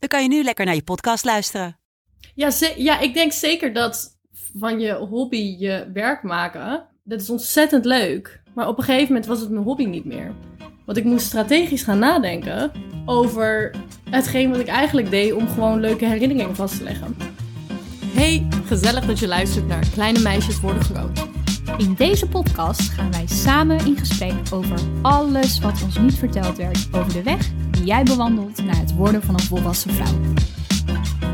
dan kan je nu lekker naar je podcast luisteren. Ja, ze- ja, ik denk zeker dat van je hobby je werk maken, dat is ontzettend leuk. Maar op een gegeven moment was het mijn hobby niet meer. Want ik moest strategisch gaan nadenken over hetgeen wat ik eigenlijk deed om gewoon leuke herinneringen vast te leggen. Hey, gezellig dat je luistert naar Kleine Meisjes Worden Groot. In deze podcast gaan wij samen in gesprek over alles wat ons niet verteld werd over de weg die jij bewandelt naar het worden van een volwassen vrouw.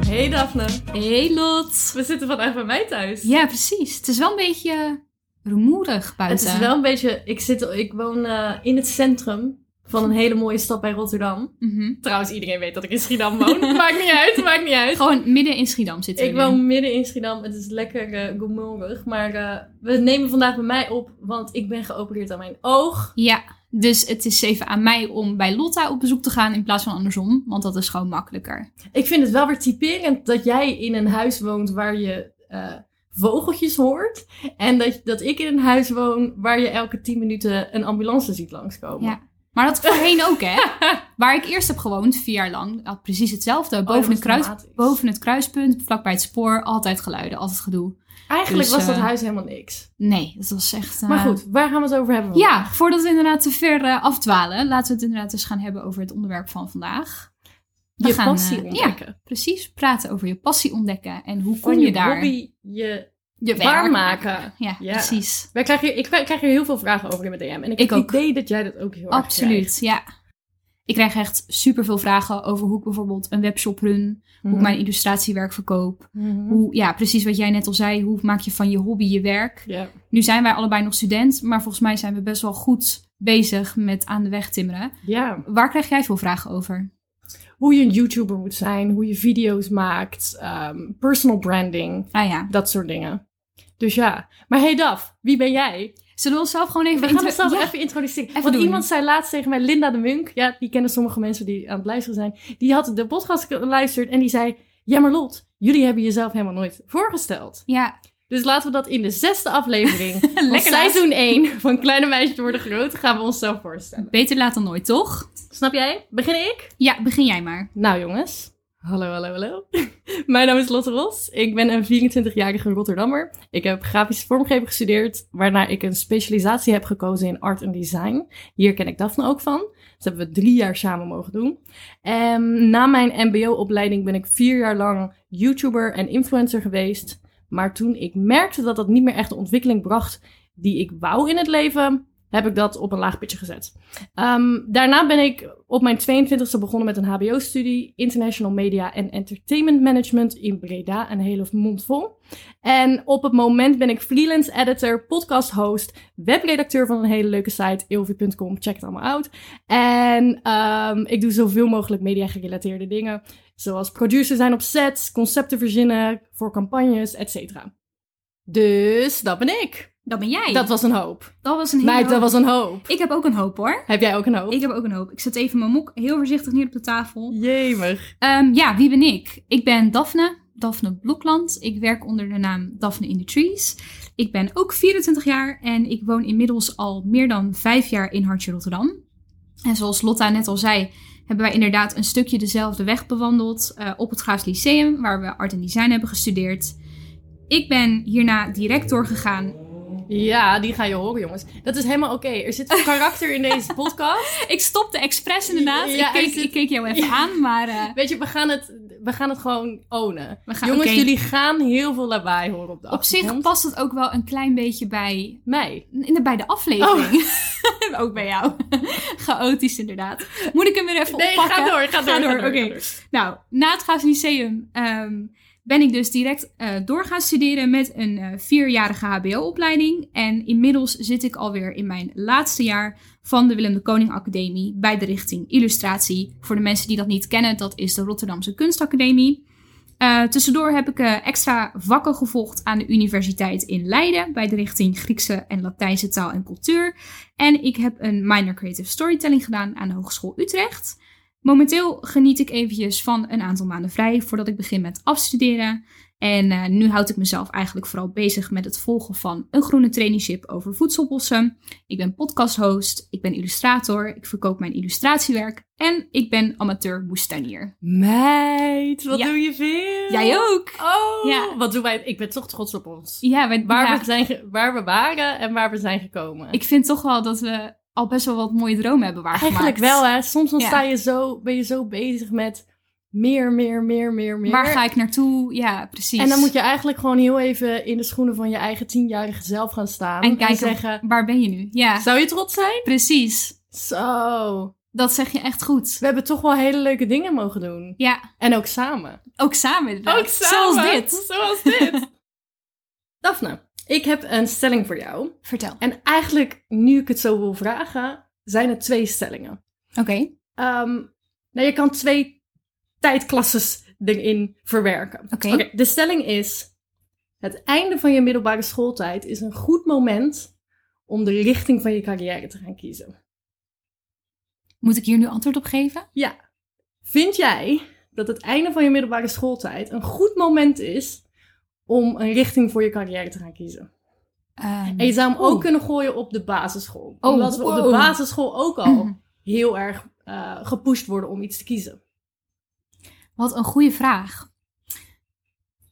Hey Daphne, Hey Lot! we zitten vandaag bij mij thuis. Ja, precies. Het is wel een beetje rumoerig Het buiten. is wel een beetje, ik, zit, ik woon eh, in het centrum van een hele mooie stad bij Rotterdam. Mhm. Trouwens, iedereen weet dat ik in Schiedam woon. maakt niet uit, maakt niet uit. Gewoon midden in Schiedam zitten Ik nu. woon midden in Schiedam. Het is lekker uh. Maar eh, we nemen vandaag bij mij op, want ik ben geopereerd aan mijn oog. Ja, dus het is even aan mij om bij Lotta op bezoek te gaan in plaats van andersom. Want dat is gewoon makkelijker. Ik vind het wel weer typerend dat jij in een huis woont waar je eh, vogeltjes hoort. En dat, dat ik in een huis woon waar je elke 10 minuten een ambulance ziet langskomen. Ja. Maar dat voorheen ook, hè? Waar ik eerst heb gewoond, vier jaar lang, had precies hetzelfde. Boven, was het, kruis, boven het kruispunt, vlakbij het spoor, altijd geluiden, altijd gedoe. Eigenlijk Dus, was dat eh, huis helemaal niks. Nee, dat was echt... eh, Maar goed, waar gaan we het over hebben? Ja, voordat we inderdaad te ver eh, afdwalen, laten we het inderdaad eens gaan hebben over het onderwerp van vandaag. We Je gaan, passie eh, ontdekken. Ja, precies. Praten over je passie ontdekken en hoe kom je, je daar... hobby je je werk waarmaken. Ja, Ja. precies. Wij krijgen, hier- ik krijg hier heel veel vragen over in mijn DM. En ik, Ik heb ook. het idee dat jij dat ook heel erg krijgt. Absoluut, ja. Ik krijg echt superveel vragen over hoe ik bijvoorbeeld een webshop run, hoe ik Mhm. mijn illustratiewerk verkoop. Mhm. Hoe, ja, precies wat jij net al zei. Hoe maak je van je hobby je werk? Nu zijn wij allebei nog student, maar volgens mij zijn we best wel goed bezig met aan de weg timmeren. ja. Waar krijg jij veel vragen over? Hoe je een YouTuber moet zijn, hoe je video's maakt, ehm, personal branding, Ah ja. dat soort dingen. Dus ja. Maar hey Daf, wie ben jij? Zullen we onszelf gewoon even... We gaan onszelf Ja. even introduceren. Even Want doen. iemand zei laatst tegen mij, Linda de Munk. Ja, die kennen sommige mensen die aan het luisteren zijn. Die had de podcast geluisterd en die zei... Ja, maar Lot, jullie hebben jezelf helemaal nooit voorgesteld. Ja, Dus laten we dat in de zesde aflevering van seizoen 1 van Kleine Meisjes Worden Groot... gaan we onszelf voorstellen. beter laat dan nooit, toch? Snap jij? Begin ik? Ja, begin jij maar. Nou jongens, hallo, hallo, hallo. Mijn naam is Lotte Ros. Ik ben een 24-jarige Rotterdammer. Ik heb grafische vormgeving gestudeerd, waarna ik een specialisatie heb gekozen in art en design. Hier ken ik Daphne ook van. Dat hebben we drie jaar samen mogen doen. En na mijn mbo-opleiding ben ik vier jaar lang YouTuber en influencer geweest. Maar toen ik merkte dat dat niet meer echt de ontwikkeling bracht die ik wou in het leven, heb ik dat op een laag pitje gezet. Ehm, daarna ben ik op mijn 22e begonnen met een HBO-studie International Media and Entertainment Management in Breda, een hele mond vol. En op het moment ben ik freelance editor, podcast host, webredacteur van een hele leuke site, ilvi.com, check het allemaal uit. En ehm, ik doe zoveel mogelijk media gerelateerde dingen, zoals producer zijn op sets, concepten verzinnen voor campagnes, etc. Dus dat ben ik. Dat ben jij. Dat was een hoop. dat was een hele Meid, dat was een hoop. Ik heb ook een hoop hoor. Heb jij ook een hoop? Ik heb ook een hoop. Ik zet even mijn mok heel voorzichtig neer op de tafel. Jemig. Ehm, ja, wie ben ik? Ik ben Daphne, Daphne Blokland. Ik werk onder de naam Daphne in the Trees. Ik ben ook 24 jaar en ik woon inmiddels al meer dan vijf jaar in Hartje Rotterdam. En zoals Lotta net al zei, hebben wij inderdaad een stukje dezelfde weg bewandeld eh, op het Graafs Lyceum, waar we art en design hebben gestudeerd. Ik ben hierna direct doorgegaan. Ja, die ga je horen, jongens. Dat is helemaal oké. Er zit karakter in deze podcast. Ik stopte expres inderdaad. Ja, ik, keek, zit- ik keek jou even Ja. aan, maar eh, Weet je, we gaan het, we gaan het gewoon ownen. we gaan, jongens, jullie gaan heel veel lawaai horen op de op zich past het ook wel een klein beetje bij Mij. In de, bij de aflevering. ook bij jou. Chaotisch inderdaad. Moet ik hem weer even Nee, oppakken? ga door, ga door. Ga door, ga oké. door. Nou, na het Graafs Lyceum ehm, ben ik dus direct uh, door gaan studeren met een uh, vierjarige HBO-opleiding. En inmiddels zit ik alweer in mijn laatste jaar van de Willem de Koning Academie bij de richting Illustratie. Voor de mensen die dat niet kennen, dat is de Rotterdamse Kunstacademie. Uh, tussendoor heb ik extra vakken gevolgd aan de Universiteit in Leiden bij de richting Griekse en Latijnse taal en cultuur. En ik heb een minor creative storytelling gedaan aan de Hogeschool Utrecht. Momenteel geniet ik eventjes van een aantal maanden vrij voordat ik begin met afstuderen. En uh, nu houd ik mezelf eigenlijk vooral bezig met het volgen van een groene traineeship over voedselbossen. Ik ben podcasthost, ik ben illustrator, ik verkoop mijn illustratiewerk en ik ben amateur moestuinier. Meid, wat doe je veel? Jij ook. Oh, ja. wat doen wij? Ik ben toch trots op ons. Ja, wij, waar, ja. We zijn, waar we waren en waar we zijn gekomen. Ik vind toch wel dat we al best wel wat mooie dromen hebben waargemaakt. Eigenlijk wel, hè. Soms dan sta je zo, ben je zo bezig met meer, meer, meer, meer, meer. Waar ga ik naartoe? Ja, precies. En dan moet je eigenlijk gewoon heel even in de schoenen van je eigen tienjarige zelf gaan staan. En kijken, zeggen, waar ben je nu? Ja. Zou je trots zijn? Precies. Zo. Dat zeg je echt goed. We hebben toch wel hele leuke dingen mogen doen. Ja. En ook samen. Ook samen inderdaad. Ook samen. Zoals dit. Zoals dit. Daphne, ik heb een stelling voor jou. Vertel. En eigenlijk, nu ik het zo wil vragen, zijn het twee stellingen. Oké. Okay. Um, nou, je kan twee tijdklasses erin verwerken. Oké. Okay. Okay, de stelling is: het einde van je middelbare schooltijd is een goed moment om de richting van je carrière te gaan kiezen. Moet ik hier nu antwoord op geven? Ja. Vind jij dat het einde van je middelbare schooltijd een goed moment is om een richting voor je carrière te gaan kiezen? Um, en je zou hem ook oh. kunnen gooien op de basisschool. Oh, Omdat we op de basisschool ook al heel erg uh, gepusht worden om iets te kiezen. Wat een goede vraag.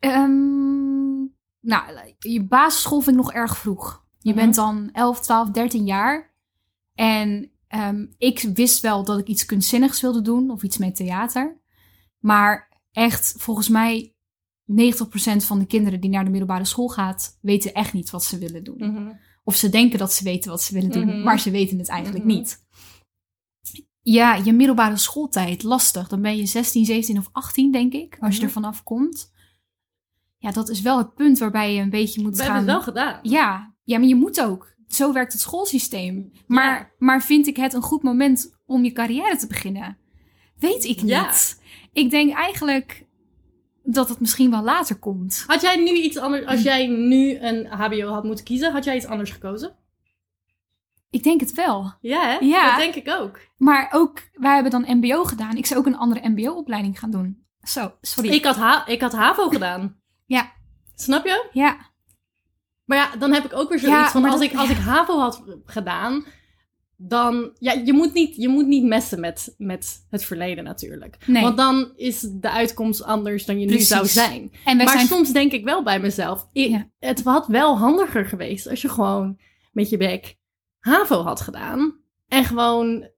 Um, nou, je basisschool vind ik nog erg vroeg. Je Mhm. bent dan 11, 12, 13 jaar. En um, ik wist wel dat ik iets kunstzinnigs wilde doen of iets met theater. Maar echt, volgens mij, 90% van de kinderen die naar de middelbare school gaat, weten echt niet wat ze willen doen. Mhm. Of ze denken dat ze weten wat ze willen doen, Mhm. maar ze weten het eigenlijk Mhm. niet. Ja, je middelbare schooltijd, lastig. Dan ben je 16, 17 of 18, denk ik, als je er vanaf komt. Ja, dat is wel het punt waarbij je een beetje moet We gaan... hebben het wel gedaan. Ja, ja, maar je moet ook. Zo werkt het schoolsysteem. Maar, Ja. maar vind ik het een goed moment om je carrière te beginnen? Weet ik niet. Ja. Ik denk eigenlijk dat het misschien wel later komt. Had jij nu iets anders, als jij nu een HBO had moeten kiezen, had jij iets anders gekozen? Ik denk het wel. Ja, hè? Ja. Dat denk ik ook. Maar ook, wij hebben dan MBO gedaan. Ik zou ook een andere MBO-opleiding gaan doen. Zo, sorry. Ik had, ha ik had HAVO gedaan. Ja. Snap je? Ja, Maar ja, dan heb ik ook weer zoiets Ja, van, als, dat- ik, als ja. ik HAVO had gedaan, dan... Ja, je moet niet, je moet niet messen met, met het verleden natuurlijk. nee. Want dan is de uitkomst anders dan je Precies. nu zou zijn. en maar zijn... soms denk ik wel bij mezelf, Ja. het had wel handiger geweest als je gewoon met je bek HAVO had gedaan. En gewoon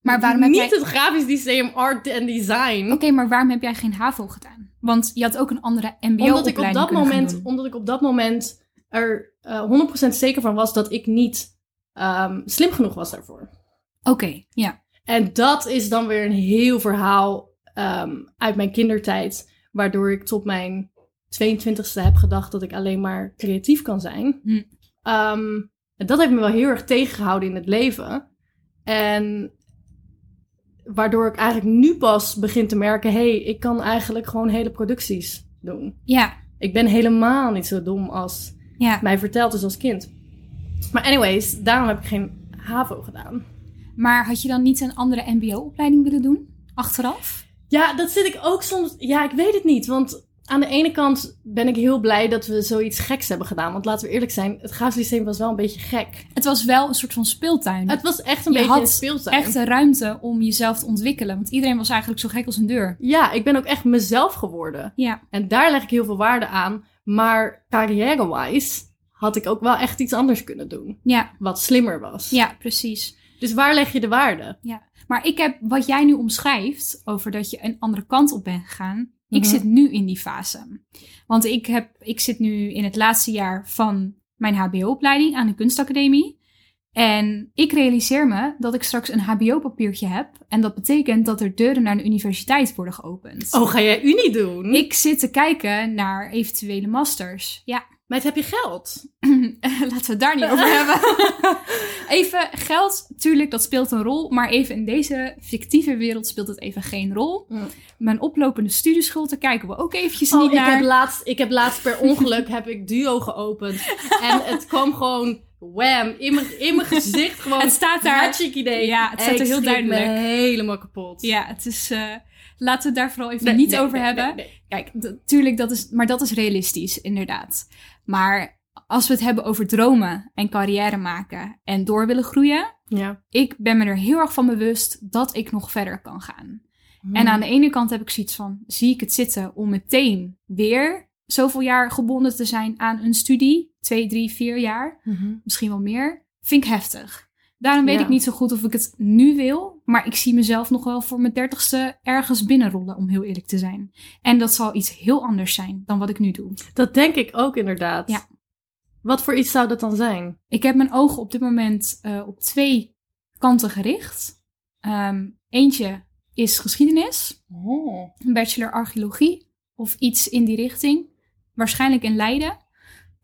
Maar waarom heb niet jij... het grafisch systeem, art en design. Oké, maar waarom heb jij geen HAVO gedaan? Want je had ook een andere omdat, ik op dat moment, omdat ik op dat moment er eh 100% zeker van was dat ik niet ehm, slim genoeg was daarvoor. Oké, ja. En dat is dan weer een heel verhaal ehm, uit mijn kindertijd, waardoor ik tot mijn 22e heb gedacht dat ik alleen maar creatief kan zijn. Hm. Ehm, en dat heeft me wel heel erg tegengehouden in het leven. En waardoor ik eigenlijk nu pas begin te merken: hé, hey, ik kan eigenlijk gewoon hele producties doen. Ja, Ik ben helemaal niet zo dom als ja. mij verteld is als kind. Maar anyways, daarom heb ik geen HAVO gedaan. Maar had je dan niet een andere MBO-opleiding willen doen? Achteraf? Ja, dat zit ik ook soms. Ja, ik weet het niet. Want aan de ene kant ben ik heel blij dat we zoiets geks hebben gedaan. Want laten we eerlijk zijn, het graafsysteem was wel een beetje gek. Het was wel een soort van speeltuin. Het was echt een je beetje een speeltuin. echt een ruimte om jezelf te ontwikkelen. Want iedereen was eigenlijk zo gek als een deur. Ja, ik ben ook echt mezelf geworden. Ja, En daar leg ik heel veel waarde aan. Maar carrière-wise had ik ook wel echt iets anders kunnen doen. ja, Wat slimmer was. ja, precies. Dus waar leg je de waarde? Maar ik heb wat jij nu omschrijft over dat je een andere kant op bent gegaan. Ik Mhm. zit nu in die fase. Want ik, heb, ik zit nu in het laatste jaar van mijn HBO-opleiding aan de kunstacademie. En ik realiseer me dat ik straks een HBO-papiertje heb. En dat betekent dat er deuren naar de universiteit worden geopend. Oh, ga jij Unie doen? Ik zit te kijken naar eventuele masters. Ja, Maar heb je geld? laten we het daar niet over hebben. even geld, tuurlijk, dat speelt een rol. Maar even in deze fictieve wereld speelt het even geen rol. Mm. Mijn oplopende studieschuld, daar kijken we ook eventjes Oh, niet ik, naar. heb laatst, ik heb laatst per ongeluk heb ik Duo geopend. En het kwam gewoon wham in mijn, in mijn gezicht. Gewoon Het staat daar- Hartstikke idee. Ja, het staat er heel duidelijk. helemaal kapot. Ja, het is. eh, laten we het daar vooral even Nee, niet nee, over nee, hebben. Kijk, d- tuurlijk, dat is, maar dat is realistisch, inderdaad. Maar als we het hebben over dromen en carrière maken en door willen groeien, Ja. ik ben me er heel erg van bewust dat ik nog verder kan gaan. Hmm. En aan de ene kant heb ik zoiets van, zie ik het zitten om meteen weer zoveel jaar gebonden te zijn aan een studie, twee, drie, vier jaar, Mhm. misschien wel meer, vind ik heftig. Daarom weet Ja. ik niet zo goed of ik het nu wil, maar ik zie mezelf nog wel voor mijn dertigste ergens binnenrollen, om heel eerlijk te zijn. En dat zal iets heel anders zijn dan wat ik nu doe. Dat denk ik ook inderdaad. Ja. Wat voor iets zou dat dan zijn? Ik heb mijn ogen op dit moment eh, op twee kanten gericht. Ehm, eentje is geschiedenis, Oh. een bachelor archeologie of iets in die richting. Waarschijnlijk in Leiden.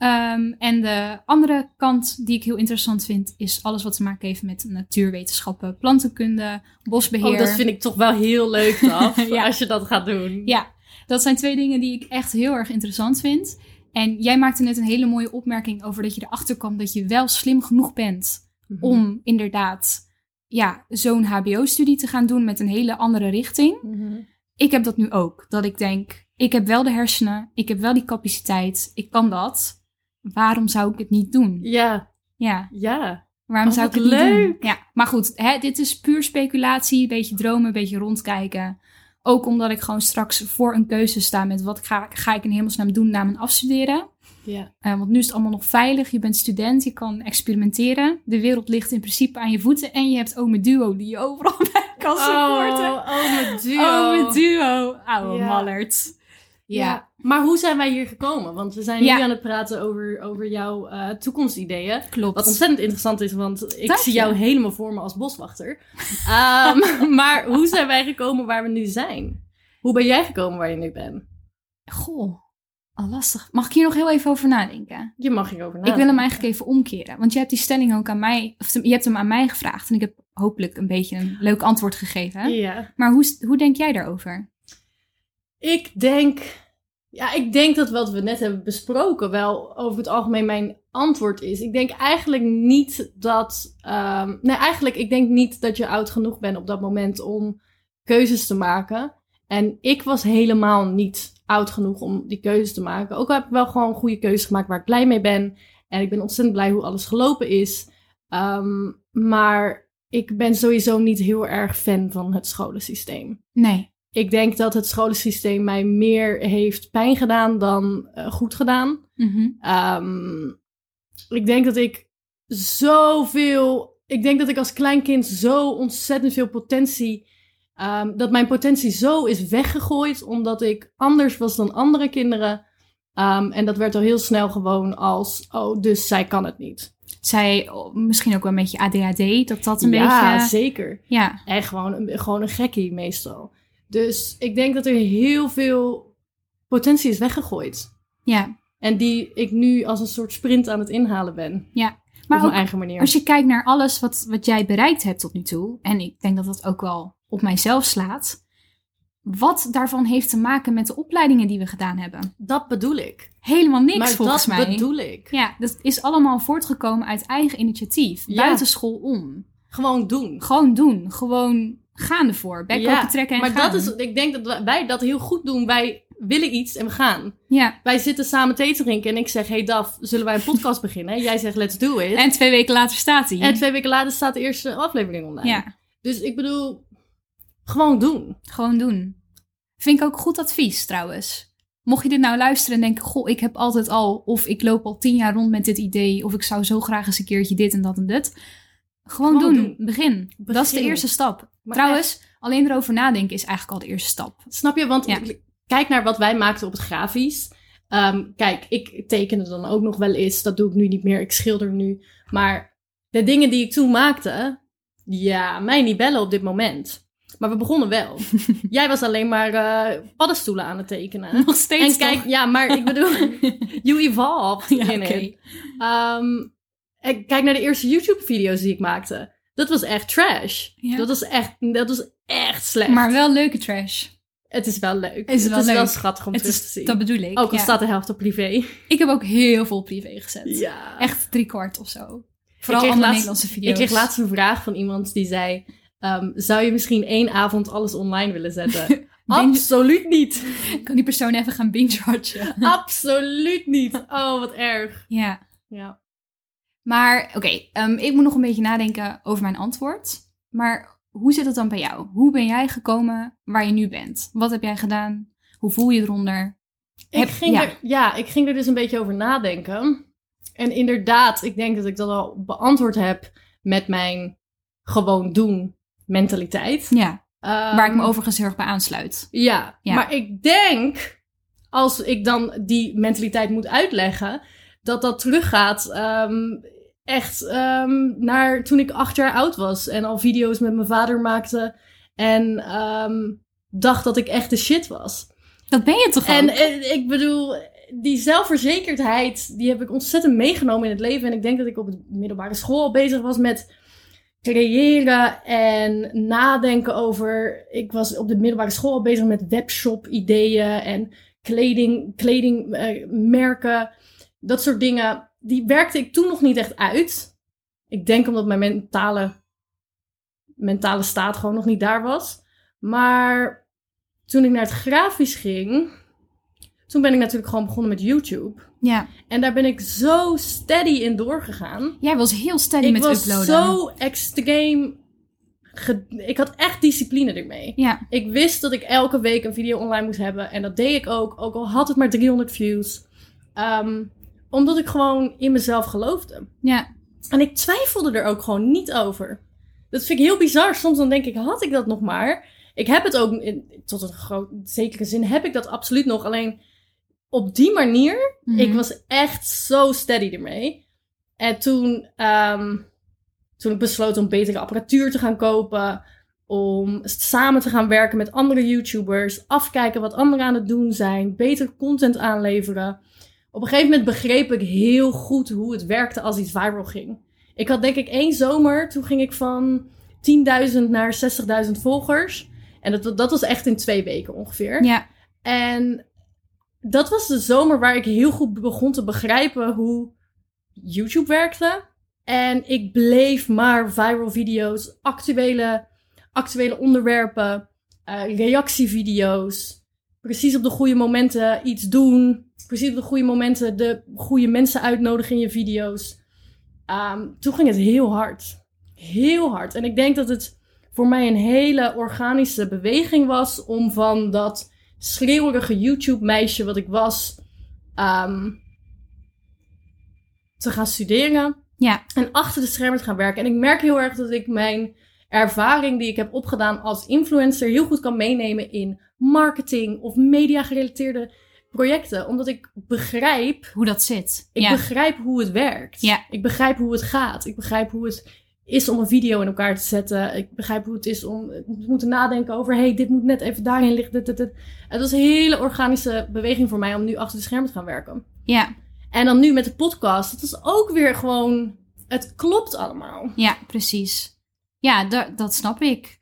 Ehm, en de andere kant die ik heel interessant vind, is alles wat te maken heeft met natuurwetenschappen, plantenkunde, bosbeheer. Oh, dat vind ik toch wel heel leuk, Ja. als je dat gaat doen. Ja, dat zijn twee dingen die ik echt heel erg interessant vind. En jij maakte net een hele mooie opmerking over dat je erachter kwam dat je wel slim genoeg bent Mhm. om inderdaad ja, zo'n HBO-studie te gaan doen met een hele andere richting. Mhm. Ik heb dat nu ook. Dat ik denk, ik heb wel de hersenen, ik heb wel die capaciteit, ik kan dat. Waarom zou ik het niet doen? Ja, Ja, ja. waarom Oh, zou ik het niet doen? leuk. Ja, maar goed, hè, dit is puur speculatie, een beetje dromen, een beetje rondkijken. Ook omdat ik gewoon straks voor een keuze sta met wat ga, ga ik in hemelsnaam doen na mijn afstuderen. ja. Eh, want nu is het allemaal nog veilig. Je bent student, je kan experimenteren. De wereld ligt in principe aan je voeten. En je hebt Ome Duo die je overal bij kan supporten. Oh, oh, mijn duo. Ome Duo, ouwe Ja. mallert. Ja. Maar hoe zijn wij hier gekomen? Want we zijn Ja. nu aan het praten over, over jouw eh, toekomstideeën. klopt. Wat ontzettend interessant is, want ik zie jou helemaal voor me als boswachter. Ehm, maar hoe zijn wij gekomen waar we nu zijn? Hoe ben jij gekomen waar je nu bent? Goh, al lastig. Mag ik hier nog heel even over nadenken? Je mag hierover Ik nadenken. wil hem eigenlijk even omkeren. Want je hebt die stelling ook aan mij, of je hebt hem aan mij gevraagd. En ik heb hopelijk een beetje een leuk antwoord gegeven. Ja. Maar hoe, hoe denk jij daarover? Ik denk, ja, ik denk dat wat we net hebben besproken wel over het algemeen mijn antwoord is. Ik denk eigenlijk niet dat, ehm, nee, eigenlijk ik denk niet dat je oud genoeg bent op dat moment om keuzes te maken. En ik was helemaal niet oud genoeg om die keuzes te maken. Ook al heb ik wel gewoon goede keuzes gemaakt waar ik blij mee ben. En ik ben ontzettend blij hoe alles gelopen is. Ehm, maar ik ben sowieso niet heel erg fan van het scholensysteem. Nee. Ik denk dat het scholensysteem mij meer heeft pijn gedaan dan eh, goed gedaan. Mhm. Ehm, ik denk dat ik zoveel. Ik denk dat ik als klein kind zo ontzettend veel potentie. ehm, dat mijn potentie zo is weggegooid omdat ik anders was dan andere kinderen. Ehm, en dat werd al heel snel gewoon als: oh, dus zij kan het niet. Zij, misschien ook wel een beetje ADHD, dat dat een ja, beetje... zeker. Ja, En gewoon gewoon een gekkie meestal. Dus ik denk dat er heel veel potentie is weggegooid. ja, En die ik nu als een soort sprint aan het inhalen ben. ja. op mijn eigen manier. als je kijkt naar alles wat, wat jij bereikt hebt tot nu toe, en ik denk dat dat ook wel op mijzelf slaat, wat daarvan heeft te maken met de opleidingen die we gedaan hebben? Dat bedoel ik. Helemaal niks maar volgens dat mij. bedoel ik. Ja, dat is allemaal voortgekomen uit eigen initiatief, Ja. buiten school om. Gewoon doen. Gewoon doen, gewoon gaan ervoor, bek Ja, trekken en maar gaan. dat is, ik denk dat wij- dat heel goed doen. Wij willen iets en we gaan. Ja, Wij zitten samen thee te drinken en ik zeg, hey Daf, zullen wij een podcast beginnen? Jij zegt, let's do it. en twee weken later staat hij. En twee weken later staat de eerste aflevering online. Ja, Dus ik bedoel, gewoon doen. gewoon doen. Vind ik ook goed advies trouwens. Mocht je dit nou luisteren en denken, goh, ik heb altijd al, of ik loop al tien jaar rond met dit idee, of ik zou zo graag eens een keertje dit en dat en dit. Gewoon, Gewoon doen. doen. Begin. Dat is de eerste stap. Maar trouwens, alleen erover nadenken is eigenlijk al de eerste stap. Snap je? Want Ja. kijk naar wat wij maakten op het grafisch. Ehm, kijk, ik tekende dan ook nog wel eens. Dat doe ik nu niet meer. Ik schilder nu. Maar de dingen die ik toen maakte, ja, mij niet bellen op dit moment. Maar we begonnen wel. Jij was alleen maar eh, paddenstoelen aan het tekenen. Nog steeds En kijk, toch? ja, maar ik bedoel, you evolved Ja, in it. Ehm, kijk naar de eerste YouTube-video's die ik maakte. Dat was echt trash. Ja. Dat was echt, dat was echt slecht. Maar wel leuke trash. het is wel leuk. Is wel het is wel schattig om Het terug te zien. dat bedoel ik. Ook al ja. staat de helft op privé. Ik heb ook heel veel privé gezet. Ja. Echt drie kwart of zo. Vooral allemaal laatst- Nederlandse video's. Ik kreeg laatst een vraag van iemand die zei... ehm, zou je misschien één avond alles online willen zetten? Absoluut niet. Kan die persoon even gaan binge-watchen? Absoluut niet. Oh, wat erg. ja. Ja. Maar oké, ehm, ik moet nog een beetje nadenken over mijn antwoord. Maar hoe zit het dan bij jou? Hoe ben jij gekomen waar je nu bent? Wat heb jij gedaan? Hoe voel je eronder? Ik Heb- ging ja. Er, ja, ik ging er dus een beetje over nadenken. En inderdaad, ik denk dat ik dat al beantwoord heb met mijn gewoon doen mentaliteit. Ja, waar ik me Ehm, overigens heel erg bij aansluit. Ja, Ja. maar ik denk, als ik dan die mentaliteit moet uitleggen, dat dat teruggaat ehm, echt ehm, naar toen ik acht jaar oud was en al video's met mijn vader maakte en ehm, dacht dat ik echt de shit was. Dat ben je toch En eh, ik bedoel, die zelfverzekerdheid, die heb ik ontzettend meegenomen in het leven. En ik denk dat ik op de middelbare school al bezig was met creëren en nadenken over. Ik was op de middelbare school al bezig met webshop-ideeën en kleding, kledingmerken, dat soort dingen. Die werkte ik toen nog niet echt uit. Ik denk omdat mijn mentale, mentale staat gewoon nog niet daar was. Maar toen ik naar het grafisch ging, toen ben ik natuurlijk gewoon begonnen met YouTube. Ja, En daar ben ik zo steady in doorgegaan. jij was heel steady ik met was uploaden. zo extreem. Ik had echt discipline ermee. Ja, Ik wist dat ik elke week een video online moest hebben. En dat deed ik ook, ook al had het maar 300 views. Ehm, omdat ik gewoon in mezelf geloofde. ja, En ik twijfelde er ook gewoon niet over. Dat vind ik heel bizar. Soms dan denk ik, had ik dat nog maar? Ik heb het ook, in, tot een groot, zekere zin heb ik dat absoluut nog. Alleen op die manier, Mhm. ik was echt zo steady ermee. En toen, ehm, toen ik besloot om betere apparatuur te gaan kopen. Om samen te gaan werken met andere YouTubers. Afkijken wat anderen aan het doen zijn. Beter content aanleveren. Op een gegeven moment begreep ik heel goed hoe het werkte als iets viral ging. Ik had denk ik één zomer, toen ging ik van 10.000 naar 60.000 volgers. En dat, dat was echt in twee weken ongeveer. ja, En dat was de zomer waar ik heel goed begon te begrijpen hoe YouTube werkte. En ik bleef maar viral video's, actuele, actuele onderwerpen, eh, reactievideo's. Precies op de goede momenten iets doen. Precies op de goede momenten de goede mensen uitnodigen in je video's. Ehm, toen ging het heel hard. Heel hard. En ik denk dat het voor mij een hele organische beweging was om van dat schreeuwerige YouTube-meisje wat ik was, ehm, te gaan studeren ja, en achter de schermen te gaan werken. En ik merk heel erg dat ik mijn ervaring die ik heb opgedaan als influencer heel goed kan meenemen in marketing of media-gerelateerde projecten. Omdat ik begrijp, hoe dat zit. ik ja. begrijp hoe het werkt. Ja. Ik begrijp hoe het gaat. Ik begrijp hoe het is om een video in elkaar te zetten. Ik begrijp hoe het is om te moeten nadenken over... hey, dit moet net even daarin liggen. Dit, dit, dit. Het was een hele organische beweging voor mij om nu achter de schermen te gaan werken. ja, En dan nu met de podcast. Het is ook weer gewoon... Het klopt allemaal. ja, precies. Ja, da- dat snap ik.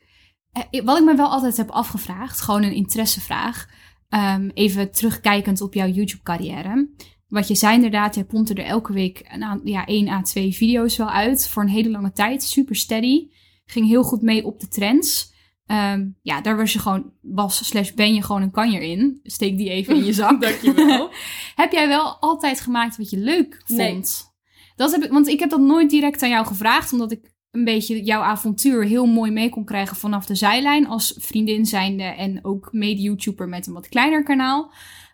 Eh, Wat ik me wel altijd heb afgevraagd, gewoon een interessevraag. Ehm, even terugkijkend op jouw YouTube-carrière. Wat je zei inderdaad, jij pompte er elke week een ja, 1 à 2 video's wel uit. Voor een hele lange tijd, super steady. Ging heel goed mee op de trends. Ehm, ja, daar was je gewoon, was slash ben je gewoon een kanjer in. Steek die even in je zak. Dankjewel. heb jij wel altijd gemaakt wat je leuk vond? Nee. Dat heb ik, want ik heb dat nooit direct aan jou gevraagd, omdat ik een beetje jouw avontuur heel mooi mee kon krijgen vanaf de zijlijn als vriendin zijnde en ook mede-YouTuber met een wat kleiner kanaal.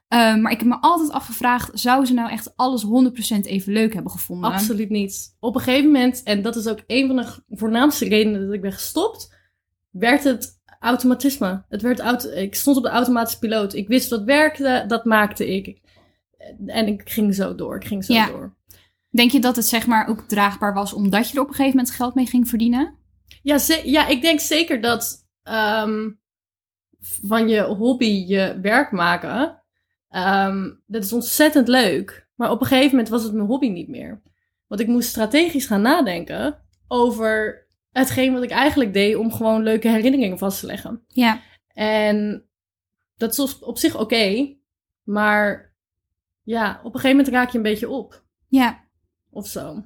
Ehm, maar ik heb me altijd afgevraagd, zou ze nou echt alles 100% even leuk hebben gevonden? Absoluut niet. Op een gegeven moment, en dat is ook een van de voornaamste redenen dat ik ben gestopt, werd het automatisme. Het werd auto ik stond op de automatische piloot. Ik wist wat werkte, dat maakte ik. En ik ging zo door. Ik ging zo Ja. door. Denk je dat het zeg maar ook draagbaar was omdat je er op een gegeven moment geld mee ging verdienen? Ja, ja ik denk zeker dat ehm, van je hobby je werk maken, ehm, dat is ontzettend leuk. Maar op een gegeven moment was het mijn hobby niet meer. Want ik moest strategisch gaan nadenken over hetgeen wat ik eigenlijk deed om gewoon leuke herinneringen vast te leggen. Ja. En dat is op- op zich oké, maar ja, op een gegeven moment raak je een beetje op Ja. Of zo.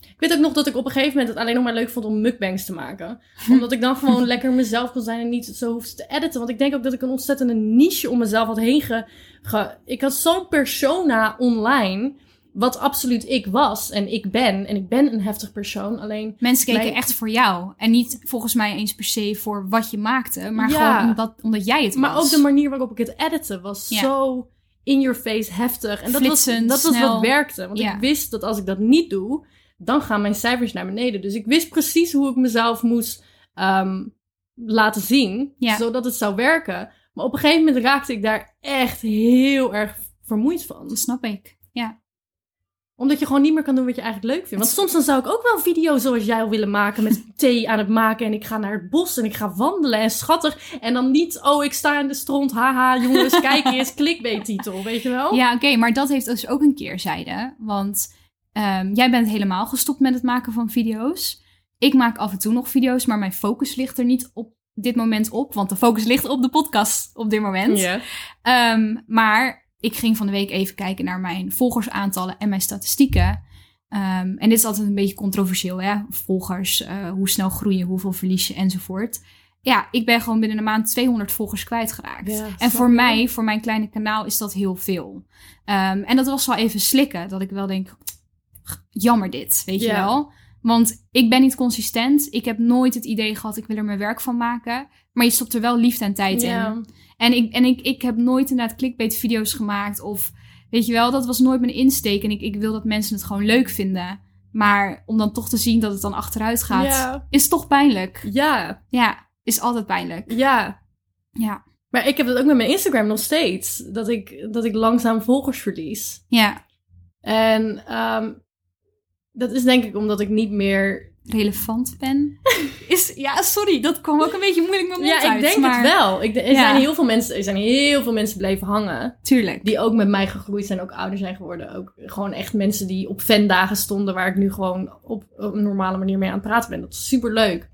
Ik weet ook nog dat ik op een gegeven moment het alleen nog maar leuk vond om mukbangs te maken. Omdat ik dan gewoon lekker mezelf kon zijn en niet zo hoefde te editen. Want ik denk ook dat ik een ontzettende niche om mezelf had heen ge... ge- ik had zo'n persona online, wat absoluut ik was en ik ben. En ik ben een heftig persoon, alleen... Mensen keken Mijn- echt voor jou. En niet volgens mij eens per se voor wat je maakte. Maar Ja. gewoon omdat, omdat jij het Maar was. ook de manier waarop ik het editen was Ja. zo in your face heftig. En dat was, dat was wat werkte. Want Ja. ik wist dat als ik dat niet doe, dan gaan mijn cijfers naar beneden. Dus ik wist precies hoe ik mezelf moest ehm, laten zien, Ja. zodat het zou werken. Maar op een gegeven moment raakte ik daar echt heel erg vermoeid van. Dat snap ik. Ja. Omdat je gewoon niet meer kan doen wat je eigenlijk leuk vindt. Want soms dan zou ik ook wel een video zoals jij willen maken met thee aan het maken. En ik ga naar het bos en ik ga wandelen en schattig. En dan niet, oh ik sta in de stront, haha jongens, kijk eens, clickbait titel, weet je wel? Ja, oké, maar dat heeft dus ook een keerzijde. Want ehm, jij bent helemaal gestopt met het maken van video's. Ik maak af en toe nog video's, maar mijn focus ligt er niet op dit moment op. Want de focus ligt op de podcast op dit moment. Ja. Ehm, maar ik ging van de week even kijken naar mijn volgersaantallen en mijn statistieken. Ehm, en dit is altijd een beetje controversieel, hè? Volgers, eh, hoe snel groeien, hoeveel verlies je enzovoort. Ja, ik ben gewoon binnen een maand 200 volgers kwijtgeraakt. Ja, en voor mij, voor mijn kleine kanaal, is dat heel veel. Ehm, en dat was wel even slikken, dat ik wel denk, jammer dit, weet je wel. Want ik ben niet consistent. Ik heb nooit het idee gehad, ik wil er mijn werk van maken. Maar je stopt er wel liefde en tijd in. En, ik, en ik, ik heb nooit inderdaad clickbait-video's gemaakt. Of weet je wel, dat was nooit mijn insteek. En ik, ik wil dat mensen het gewoon leuk vinden. Maar om dan toch te zien dat het dan achteruit gaat, Ja. is toch pijnlijk. ja, Ja, is altijd pijnlijk. ja. Ja, Maar ik heb dat ook met mijn Instagram nog steeds. Dat ik, dat ik langzaam volgers verlies. ja, En ehm, dat is denk ik omdat ik niet meer relevant ben. Is, ja, sorry, dat kwam ook een beetje moeilijk met mijn mond Ja, ik uit, denk maar... het wel. Ik, er, Ja. zijn heel veel mensen, er zijn heel veel mensen blijven hangen. Tuurlijk. Die ook met mij gegroeid zijn, ook ouder zijn geworden. Ook gewoon echt mensen die op fandagen stonden, waar ik nu gewoon op, op een normale manier mee aan het praten ben. Dat is super leuk.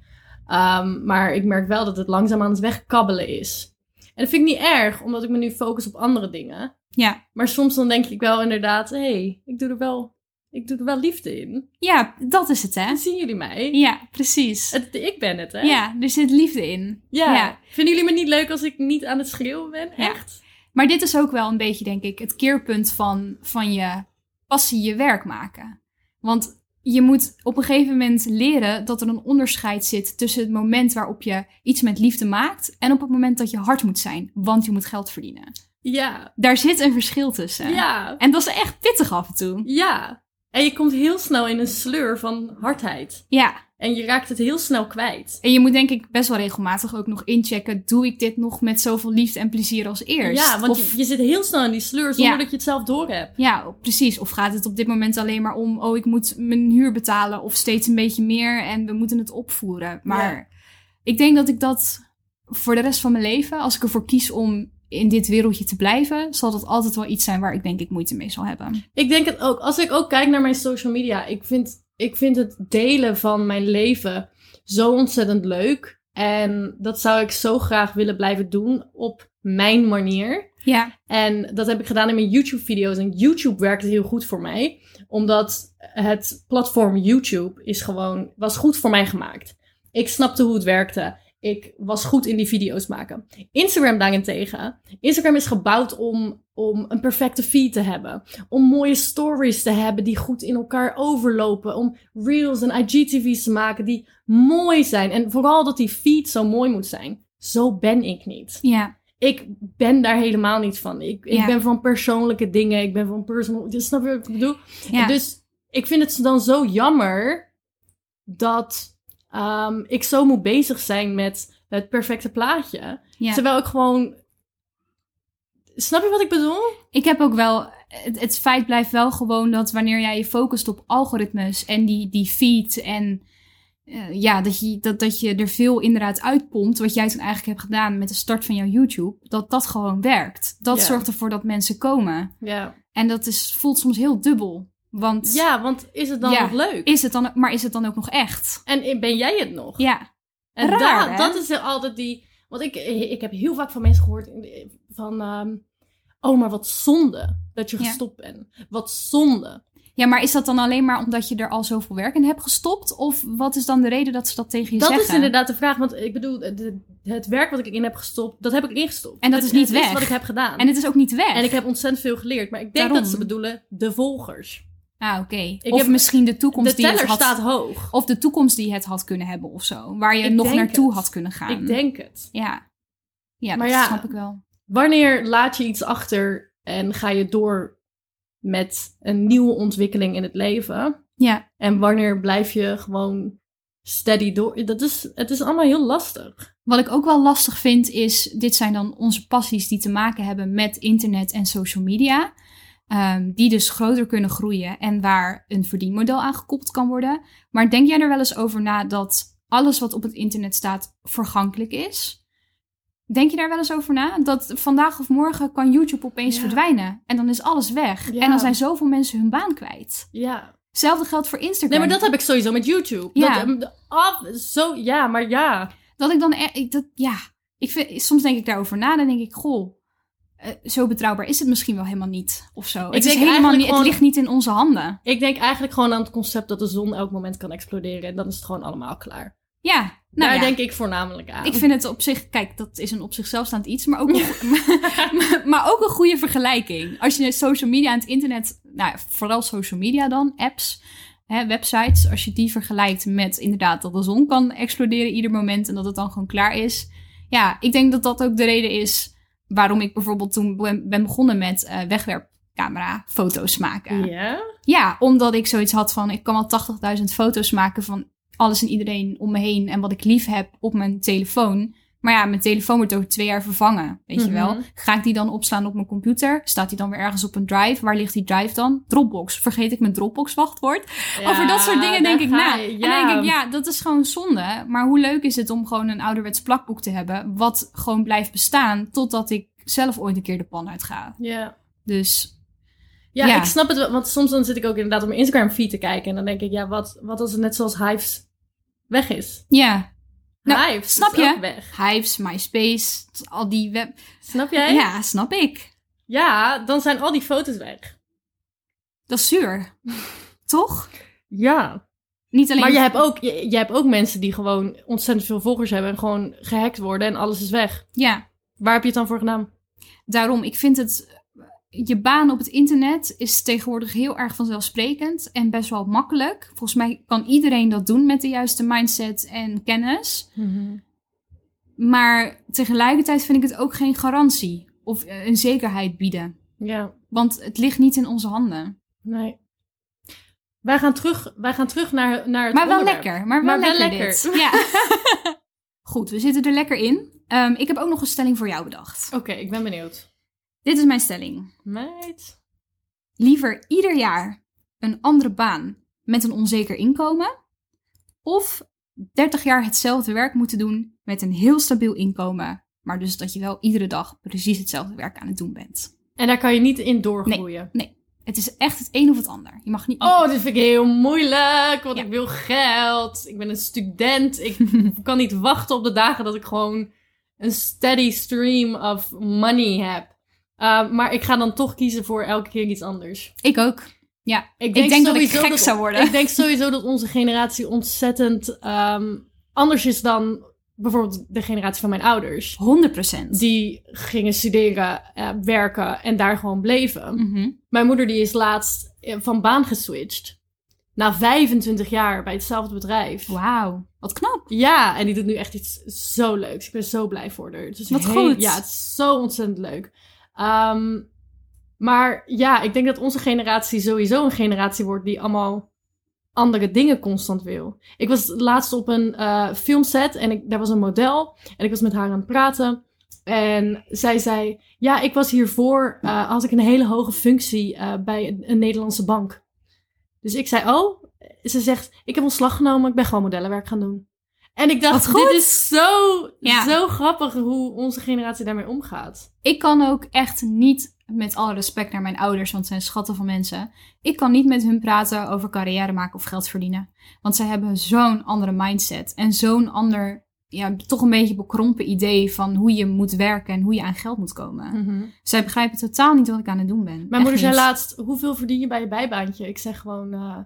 maar ik merk wel dat het langzaam aan het wegkabbelen is. En dat vind ik niet erg, omdat ik me nu focus op andere dingen. Ja. Maar soms dan denk ik wel inderdaad, hé, hey, ik doe er wel, ik doe er wel liefde in. ja, dat is het, hè? Zien jullie mij? Ja, precies. Het, ik ben het, hè? Ja, er zit liefde in. ja. Ja. Vinden jullie me niet leuk als ik niet aan het schreeuwen ben? Ja. Echt? Maar dit is ook wel een beetje, denk ik, het keerpunt van, van je passie je werk maken. Want je moet op een gegeven moment leren dat er een onderscheid zit tussen het moment waarop je iets met liefde maakt en op het moment dat je hard moet zijn, want je moet geld verdienen. Ja. Daar zit een verschil tussen. Ja. En dat is echt pittig af en toe. Ja. En je komt heel snel in een sleur van hardheid. Ja. En je raakt het heel snel kwijt. En je moet denk ik best wel regelmatig ook nog inchecken, doe ik dit nog met zoveel liefde en plezier als eerst? Ja, want Of- je, je zit heel snel in die sleur zonder Ja. dat je het zelf doorhebt. Ja, precies. Of gaat het op dit moment alleen maar om, oh, ik moet mijn huur betalen of steeds een beetje meer en we moeten het opvoeren. Maar Ja. ik denk dat ik dat voor de rest van mijn leven, als ik ervoor kies om in dit wereldje te blijven, zal dat altijd wel iets zijn waar ik denk ik moeite mee zal hebben. Ik denk het ook. Als ik ook kijk naar mijn social media, ik vind, ik vind het delen van mijn leven zo ontzettend leuk. En dat zou ik zo graag willen blijven doen op mijn manier. Ja, En dat heb ik gedaan in mijn YouTube-video's. En YouTube werkte heel goed voor mij. Omdat het platform YouTube is gewoon, was goed voor mij gemaakt. Ik snapte hoe het werkte. Ik was goed in die video's maken. Instagram daarentegen. Instagram is gebouwd om, om een perfecte feed te hebben. Om mooie stories te hebben die goed in elkaar overlopen. Om reels en IGTV's te maken die mooi zijn. En vooral dat die feed zo mooi moet zijn. Zo ben ik niet ja, ik ben daar helemaal niet van. Ik, ik Ja. ben van persoonlijke dingen. Ik ben van personal... Dus snap je wat ik bedoel? ja. Dus ik vind het dan zo jammer dat ehm, ik zo moet bezig zijn met het perfecte plaatje. ja. Terwijl ik gewoon... Snap je wat ik bedoel? Ik heb ook wel het, het feit blijft wel gewoon dat wanneer jij je focust op algoritmes en die, die feed en eh, ja, dat je, dat, dat je er veel inderdaad uitpompt, wat jij toen eigenlijk hebt gedaan met de start van jouw YouTube, dat dat gewoon werkt. Dat Ja. zorgt ervoor dat mensen komen. Ja. En dat is, voelt soms heel dubbel. Want ja, want is het dan Ja. nog leuk? is het dan, maar is het dan ook nog echt? En ben jij het nog? Ja, En Raar, dat is altijd die. Want ik, ik heb heel vaak van mensen gehoord van. ehm, oh, maar wat zonde dat je Ja. gestopt bent. Wat zonde. Ja, maar is dat dan alleen maar omdat je er al zoveel werk in hebt gestopt? Of wat is dan de reden dat ze dat tegen je Dat zeggen? is inderdaad de vraag. Want ik bedoel, de- het werk wat ik in heb gestopt, dat heb ik erin gestopt. En dat Het- is niet het weg. wat ik heb gedaan. En het is ook niet weg. En ik heb ontzettend veel geleerd. Maar ik denk Daarom. dat ze bedoelen de volgers. Ah, oké. Ik Of heb- misschien de toekomst De die het teller had... staat hoog. Of de toekomst die het had kunnen hebben of zo. Waar je Ik nog naartoe het. had kunnen gaan. Ik denk het. Ja. Ja, Maar dat ja. snap ik wel. Wanneer laat je iets achter en ga je door met een nieuwe ontwikkeling in het leven? Ja. En wanneer blijf je gewoon steady door? Dat is, het is allemaal heel lastig. Wat ik ook wel lastig vind is... Dit zijn dan onze passies die te maken hebben met internet en social media. Ehm, die dus groter kunnen groeien. En waar een verdienmodel aan gekoppeld kan worden. Maar denk jij er wel eens over na dat alles wat op het internet staat vergankelijk is? Denk je daar wel eens over na? Dat vandaag of morgen kan YouTube opeens Ja. verdwijnen. En dan is alles weg. Ja. En dan zijn zoveel mensen hun baan kwijt. Ja. Hetzelfde geldt voor Instagram. Nee, maar dat heb ik sowieso met YouTube. Ja. Dat, ehm, af, zo, ja, maar ja. Dat ik dan... e- Dat, ja, ik vind, soms denk ik daarover na. Dan denk ik, goh... eh, zo betrouwbaar is het misschien wel helemaal niet. Of zo. het, is helemaal niet, het ligt niet in onze handen. Ik denk eigenlijk gewoon aan het concept dat de zon elk moment kan exploderen. En dan is het gewoon allemaal klaar. Ja, nou Daar ja. denk ik voornamelijk aan. Ik vind het op zich, kijk, dat is een op zichzelf staand iets, maar ook, een, maar, maar ook een goede vergelijking. Als je social media en het internet, nou, vooral social media dan, apps, hè, websites, als je die vergelijkt met inderdaad dat de zon kan exploderen ieder moment en dat het dan gewoon klaar is. Ja, ik denk dat dat ook de reden is waarom ik bijvoorbeeld toen ben begonnen met eh wegwerpcamera foto's maken. Ja? Ja, omdat ik zoiets had van, ik kan wel 80.000 foto's maken van alles en iedereen om me heen en wat ik lief heb op mijn telefoon. Maar ja, mijn telefoon wordt over twee jaar vervangen, weet je Mhm. wel. Ga ik die dan opslaan op mijn computer? Staat die dan weer ergens op een drive? Waar ligt die drive dan? Dropbox. Vergeet ik mijn Dropbox wachtwoord? Over dat soort dingen denk ik na. je, En denk ik, ja, dat is gewoon zonde. Maar hoe leuk is het om gewoon een ouderwets plakboek te hebben... wat gewoon blijft bestaan totdat ik zelf ooit een keer de pan uit ga. Ja. Dus Ja, Ja. ik snap het wel. Want soms dan zit ik ook inderdaad op mijn Instagram feed te kijken. En dan denk ik, ja, wat, wat als het net zoals Hives weg is? ja, Nou, Hives snap je? weg. Hives, MySpace, al die web... Snap jij? Ja, snap ik. Ja, dan zijn al die foto's weg. Dat is zuur. Toch? Ja. Niet alleen... Maar je hebt, ook, je, je hebt ook mensen die gewoon ontzettend veel volgers hebben. En gewoon gehackt worden en alles is weg. Ja, Waar heb je het dan voor gedaan? daarom. Ik vind het... Je baan op het internet is tegenwoordig heel erg vanzelfsprekend en best wel makkelijk. Volgens mij kan iedereen dat doen met de juiste mindset en kennis. Maar tegelijkertijd vind ik het ook geen garantie of eh, een zekerheid bieden. Ja, Want het ligt niet in onze handen. nee. Wij gaan terug, wij gaan terug naar, naar het Maar wel onderwerp. lekker. Maar wel, Maar wel lekker. Ja. Goed, we zitten er lekker in. Ehm, ik heb ook nog een stelling voor jou bedacht. Oké, ik ben benieuwd. Dit is mijn stelling. Meid. Liever ieder jaar een andere baan met een onzeker inkomen. Of 30 jaar hetzelfde werk moeten doen met een heel stabiel inkomen. Maar dus dat je wel iedere dag precies hetzelfde werk aan het doen bent. En daar kan je niet in doorgroeien. Het is echt het een of het ander. Je mag niet. Oh, dit vind ik heel moeilijk, want Ja. ik wil geld. Ik ben een student. Ik kan niet wachten op de dagen dat ik gewoon een steady stream of money heb. Uh, maar ik ga dan toch kiezen voor elke keer iets anders. Ik ook. Ja, Ik ik denk dat ik gek zou worden. Ik denk sowieso dat onze generatie ontzettend ehm, anders is dan bijvoorbeeld de generatie van mijn ouders. 100%. Die gingen studeren, eh, werken en daar gewoon bleven. Mhm. Mijn moeder die is laatst eh, van baan geswitcht. Na 25 jaar bij hetzelfde bedrijf. Wauw, wat knap. Ja, en die doet nu echt iets zo leuks. Ik ben zo blij voor haar. Het is Wat heel- goed. Ja, het is zo ontzettend leuk. Ehm, maar ja, ik denk dat onze generatie sowieso een generatie wordt die allemaal andere dingen constant wil. Ik was laatst op een eh, filmset en ik, daar was een model en ik was met haar aan het praten. En zij zei, ja, ik was hiervoor, eh had ik een hele hoge functie eh, bij een Nederlandse bank. Dus ik zei, oh, ze zegt, ik heb ontslag genomen, ik ben gewoon modellenwerk gaan doen. En ik dacht, dit is zo, Ja. zo grappig hoe onze generatie daarmee omgaat. Ik kan ook echt niet, met alle respect naar mijn ouders, want zijn schatten van mensen. Ik kan niet met hun praten over carrière maken of geld verdienen. Want zij hebben zo'n andere mindset. En zo'n ander, ja, toch een beetje bekrompen idee van hoe je moet werken en hoe je aan geld moet komen. Zij begrijpen totaal niet wat ik aan het doen ben. Mijn Echt moeder zei niet. laatst, hoeveel verdien je bij je bijbaantje? Ik zeg gewoon eh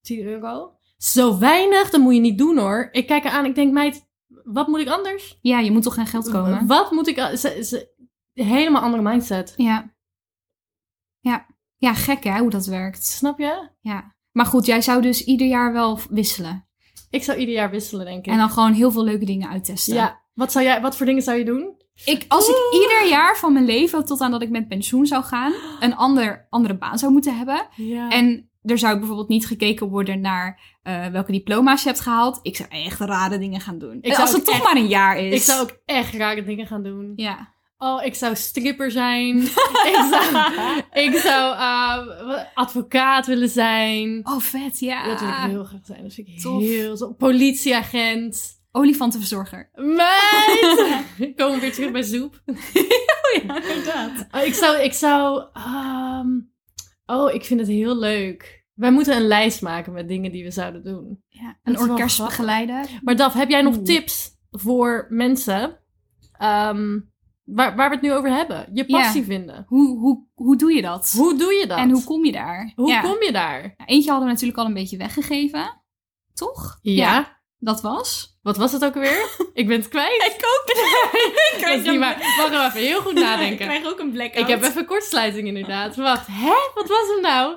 10 euro. Zo weinig, dat moet je niet doen hoor. Ik kijk eraan, ik denk, meid, wat moet ik anders? Ja, je moet toch geen geld komen? Wat moet ik... Ze, ze, helemaal andere mindset. Ja. Ja. Ja, gek hè, hoe dat werkt. Snap je? Ja. Maar goed, jij zou dus ieder jaar wel wisselen. Ik zou ieder jaar wisselen, denk ik. En dan gewoon heel veel leuke dingen uittesten. Ja, wat, zou jij, wat voor dingen zou je doen? Ik, als ik ieder jaar van mijn leven, tot aan dat ik met pensioen zou gaan, een ander, andere baan zou moeten hebben. Ja. En er zou bijvoorbeeld niet gekeken worden naar eh, welke diploma's je hebt gehaald. Ik zou echt rare dingen gaan doen. Ik als het toch echt- maar een jaar is. ik zou ook echt rare dingen gaan doen. Ja. Oh, ik zou stripper zijn. ik zou, ik zou eh, advocaat willen zijn. Oh, vet, ja. Dat wil ik heel graag zijn. Dat vind ik Tof. heel zo. Politieagent. Olifantenverzorger. Meid! Komen we weer terug bij soep. ja, inderdaad. Oh, ik zou, ik zou, ehm, oh, ik vind het heel leuk. Wij moeten een lijst maken met dingen die we zouden doen. Ja, een is wel orkest grappig. begeleiden. Maar Daf, heb jij nog Oeh. tips voor mensen ehm, waar, waar we het nu over hebben? Je passie Ja. vinden. Hoe, hoe, hoe doe je dat? Hoe doe je dat? En hoe kom je daar? Hoe ja. kom je daar? Ja, Eentje hadden we natuurlijk al een beetje weggegeven. Toch? Ja. Dat was? Wat was het ook alweer? ik ben het kwijt. Ik ook. Dat is niet waar. Wacht even, heel goed nadenken. ook een blackout. Ik heb even kortsluiting inderdaad. Wacht, hè? Wat was hem nou?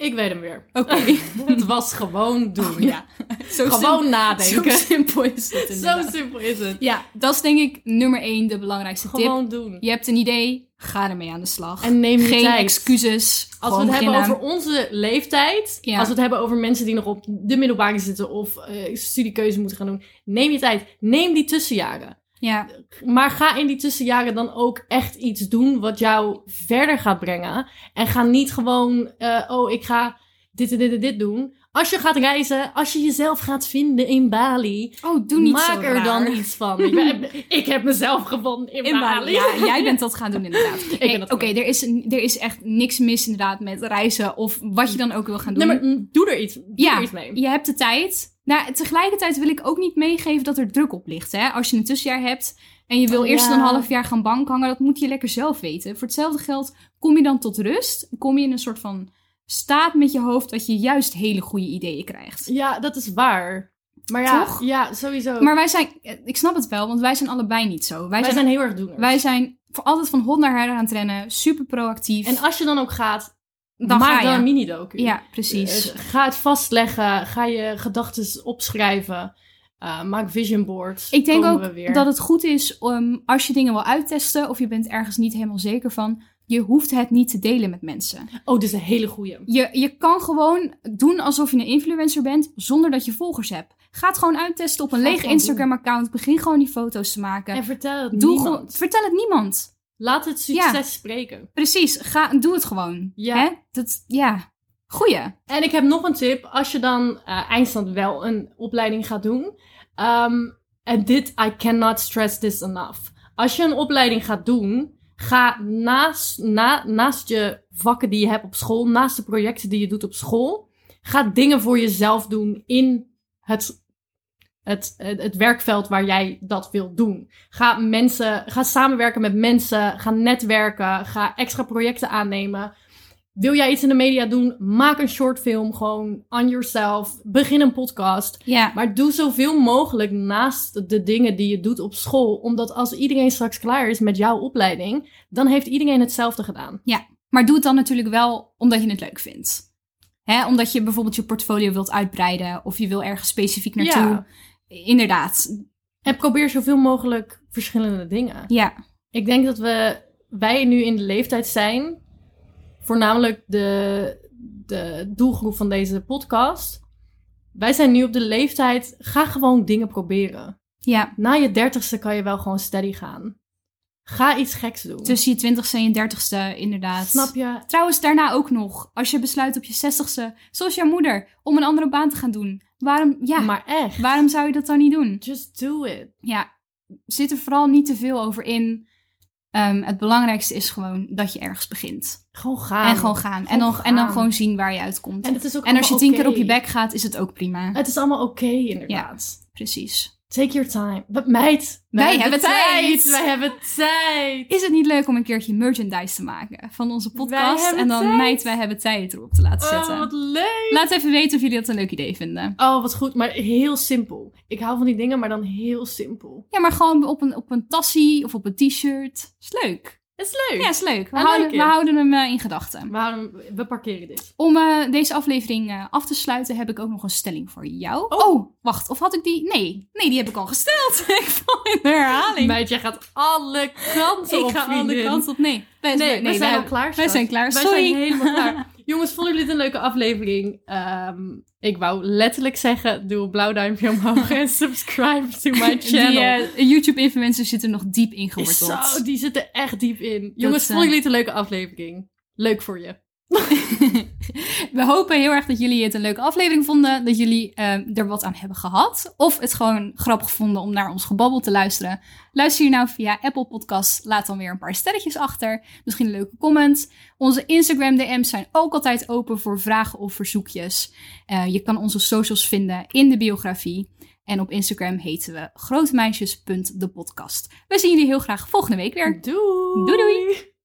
Ik weet hem weer. Oké. Het was gewoon doen. Oh, ja. Zo Gewoon nadenken. Zo simpel is het Zo simpel is het. Ja, dat is denk ik nummer één de belangrijkste tip. Gewoon doen. Je hebt een idee, ga ermee aan de slag. En neem je Geen tijd. excuses. Als we het hebben over onze leeftijd, Ja. als we het hebben over mensen die nog op de middelbare zitten of eh, studiekeuze moeten gaan doen, neem je tijd. Neem die tussenjaren. Ja, Maar ga in die tussenjaren dan ook echt iets doen wat jou verder gaat brengen. En ga niet gewoon, eh, oh, ik ga dit en dit en dit doen. Als je gaat reizen, als je jezelf gaat vinden in Bali, oh, doe niet maak zo er raar. dan iets van. Ik, ben- ik heb mezelf gevonden in, In Bali. Bali. Ja, jij bent dat gaan doen inderdaad. Oké, er, is, er is echt niks mis inderdaad met reizen of wat je dan ook wil gaan doen. Nee, maar doe er iets, doe Ja, er iets mee. je hebt de tijd. Nou, tegelijkertijd wil ik ook niet meegeven dat er druk op ligt. Hè? Als je een tussenjaar hebt en je wil Oh, eerst ja. een half jaar gaan bank hangen, dat moet je lekker zelf weten. Voor hetzelfde geld kom je dan tot rust. Kom je in een soort van staat met je hoofd dat je juist hele goede ideeën krijgt. Ja, dat is waar. Maar ja, Toch? ja sowieso. Maar wij zijn, ik snap het wel, want wij zijn allebei niet zo. Wij, wij zijn, zijn heel erg doeners. wij zijn voor altijd van hond naar her aan het rennen, super proactief. En als je dan ook gaat, Dan maak dan een mini-docu. ja, precies. Eh, Ga het vastleggen. Ga je gedachten opschrijven. Eh, maak vision boards. Ik denk we ook dat het goed is om als je dingen wil uittesten of je bent ergens niet helemaal zeker van, je hoeft het niet te delen met mensen. Oh, dit is een hele goeie. Je, je kan gewoon doen alsof je een influencer bent zonder dat je volgers hebt. Ga het gewoon uittesten op een Ga leeg Instagram-account. Begin gewoon die foto's te maken. En vertel het Doe niemand. vertel het niemand. Laat het succes Ja. spreken. Precies, ga, doe het gewoon. Ja. Hè? Dat, ja, goeie. En ik heb nog een tip. Als je dan eh, eindstand wel een opleiding gaat doen. ehm, en dit, I cannot stress this enough. Als je een opleiding gaat doen, ga naast, na, naast je vakken die je hebt op school, naast de projecten die je doet op school, ga dingen voor jezelf doen in het, het, het, werkveld waar jij dat wilt doen. Ga mensen, ga samenwerken met mensen, ga netwerken, ga extra projecten aannemen. Wil jij iets in de media doen? Maak een shortfilm gewoon on yourself. Begin een podcast. Ja, Maar doe zoveel mogelijk naast de dingen die je doet op school. Omdat als iedereen straks klaar is met jouw opleiding, dan heeft iedereen hetzelfde gedaan. maar doe het dan natuurlijk wel omdat je het leuk vindt. Hè? Omdat je bijvoorbeeld je portfolio wilt uitbreiden of je wil ergens specifiek naartoe. Ja. Inderdaad, En probeer zoveel mogelijk verschillende dingen. ja. Ik denk dat we, wij nu in de leeftijd zijn, voornamelijk de, de doelgroep van deze podcast. Wij zijn nu op de leeftijd, ga gewoon dingen proberen. Ja, Na je dertigste kan je wel gewoon steady gaan. Ga iets geks doen. tussen je twintigste en je dertigste inderdaad. Snap je? Trouwens, daarna ook nog. Als je besluit op je zestigste, zoals jouw moeder, om een andere baan te gaan doen. Waarom, ja, Maar echt. waarom zou je dat dan niet doen? Just do it. Ja, zit er vooral niet te veel over in. Ehm, het belangrijkste is gewoon dat je ergens begint. Gewoon gaan. en gewoon gaan. en, dan, Gewoon en dan gewoon zien waar je uitkomt. En, het is ook En als je tien keer op je bek gaat, is het ook prima. Het is allemaal oké, inderdaad. Precies. Take your time. But meid, Wij hebben tijd. Wij hebben tijd. Is het niet leuk om een keertje merchandise te maken van onze podcast? En dan tijd. meid, wij hebben tijd erop te laten zetten. Oh, wat leuk. Laat even weten of jullie dat een leuk idee vinden. Oh, wat goed. Maar heel simpel. Ik hou van die dingen, maar dan heel simpel. Ja, maar gewoon op een, op een tassie of op een t-shirt. Is leuk. Het is leuk. Ja, is leuk. We, I houden, like we houden hem eh, in gedachten. We, houden- we parkeren dit. Om eh, deze aflevering eh, af te sluiten heb ik ook nog een stelling voor jou. Oh. Oh. wacht. Of had ik die? Nee. Nee, die heb ik al gesteld. ik val in de herhaling. Meid, jij gaat alle kanten ik op, ga alle kanten op. Nee. Wij, Nee, we zijn al klaar. Wij zijn klaar. Wij zijn helemaal klaar. Jongens, vonden jullie dit een leuke aflevering? Ehm, ik wou letterlijk zeggen, doe een blauw duimpje omhoog en subscribe to my channel. Die eh, YouTube-influencers zitten nog diep ingeworteld. Zo, die zitten echt diep in. Jongens, eh, vonden jullie het een leuke aflevering? Leuk voor je. We hopen heel erg dat jullie het een leuke aflevering vonden. Dat jullie eh, er wat aan hebben gehad. Of het gewoon grappig vonden om naar ons gebabbel te luisteren. Luister je nou via Apple Podcasts. Laat dan weer een paar sterretjes achter. Misschien een leuke comment. Onze Instagram DM's zijn ook altijd open voor vragen of verzoekjes. Eh, je kan onze socials vinden in de biografie. En op Instagram heten we grotemeisjes.depodcast. We zien jullie heel graag volgende week weer. Doei. Doei, doei.